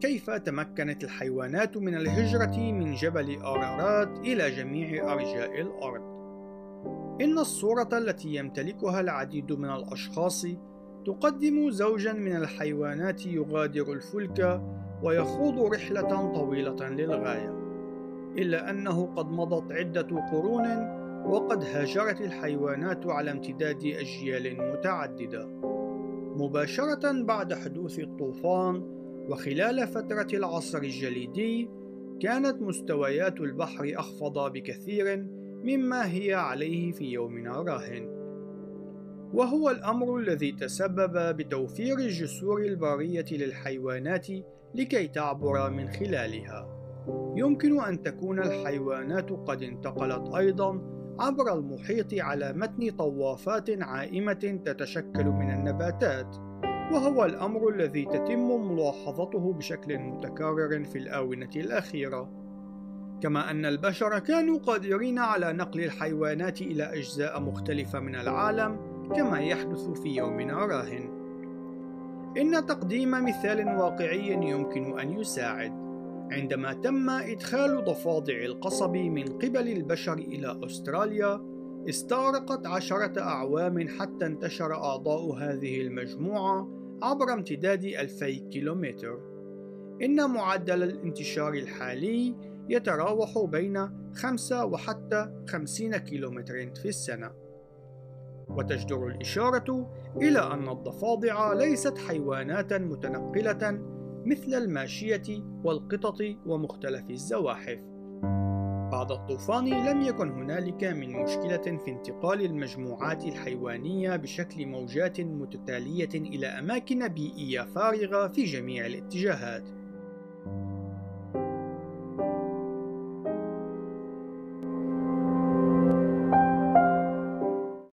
كيف تمكنت الحيوانات من الهجرة من جبل أرارات إلى جميع أرجاء الأرض؟ إن الصورة التي يمتلكها العديد من الأشخاص تقدم زوجا من الحيوانات يغادر الفلك ويخوض رحلة طويلة للغاية إلا أنه قد مضت عدة قرون وقد هاجرت الحيوانات على امتداد أجيال متعددة. مباشرة بعد حدوث الطوفان وخلال فترة العصر الجليدي كانت مستويات البحر أخفض بكثير مما هي عليه في يومنا راهن وهو الأمر الذي تسبب بتوفير الجسور البرية للحيوانات لكي تعبر من خلالها. يمكن أن تكون الحيوانات قد انتقلت أيضا عبر المحيط على متن طوافات عائمة تتشكل من النباتات وهو الأمر الذي تتم ملاحظته بشكل متكرر في الآونة الأخيرة. كما أن البشر كانوا قادرين على نقل الحيوانات إلى أجزاء مختلفة من العالم كما يحدث في يومنا راهن. إن تقديم مثال واقعي يمكن أن يساعد. عندما تم إدخال ضفادع القصب من قبل البشر إلى أستراليا استغرقت عشرة أعوام حتى انتشر أعضاء هذه المجموعة عبر امتداد ألفي كيلومتر. إن معدل الانتشار الحالي يتراوح بين 5 وحتى 50 كيلومتر في السنة. وتجدر الإشارة إلى أن الضفادع ليست حيوانات متنقلة مثل الماشية والقطط ومختلف الزواحف. بعد الطوفان لم يكن هنالك من مشكلة في انتقال المجموعات الحيوانية بشكل موجات متتالية إلى أماكن بيئية فارغة في جميع الاتجاهات.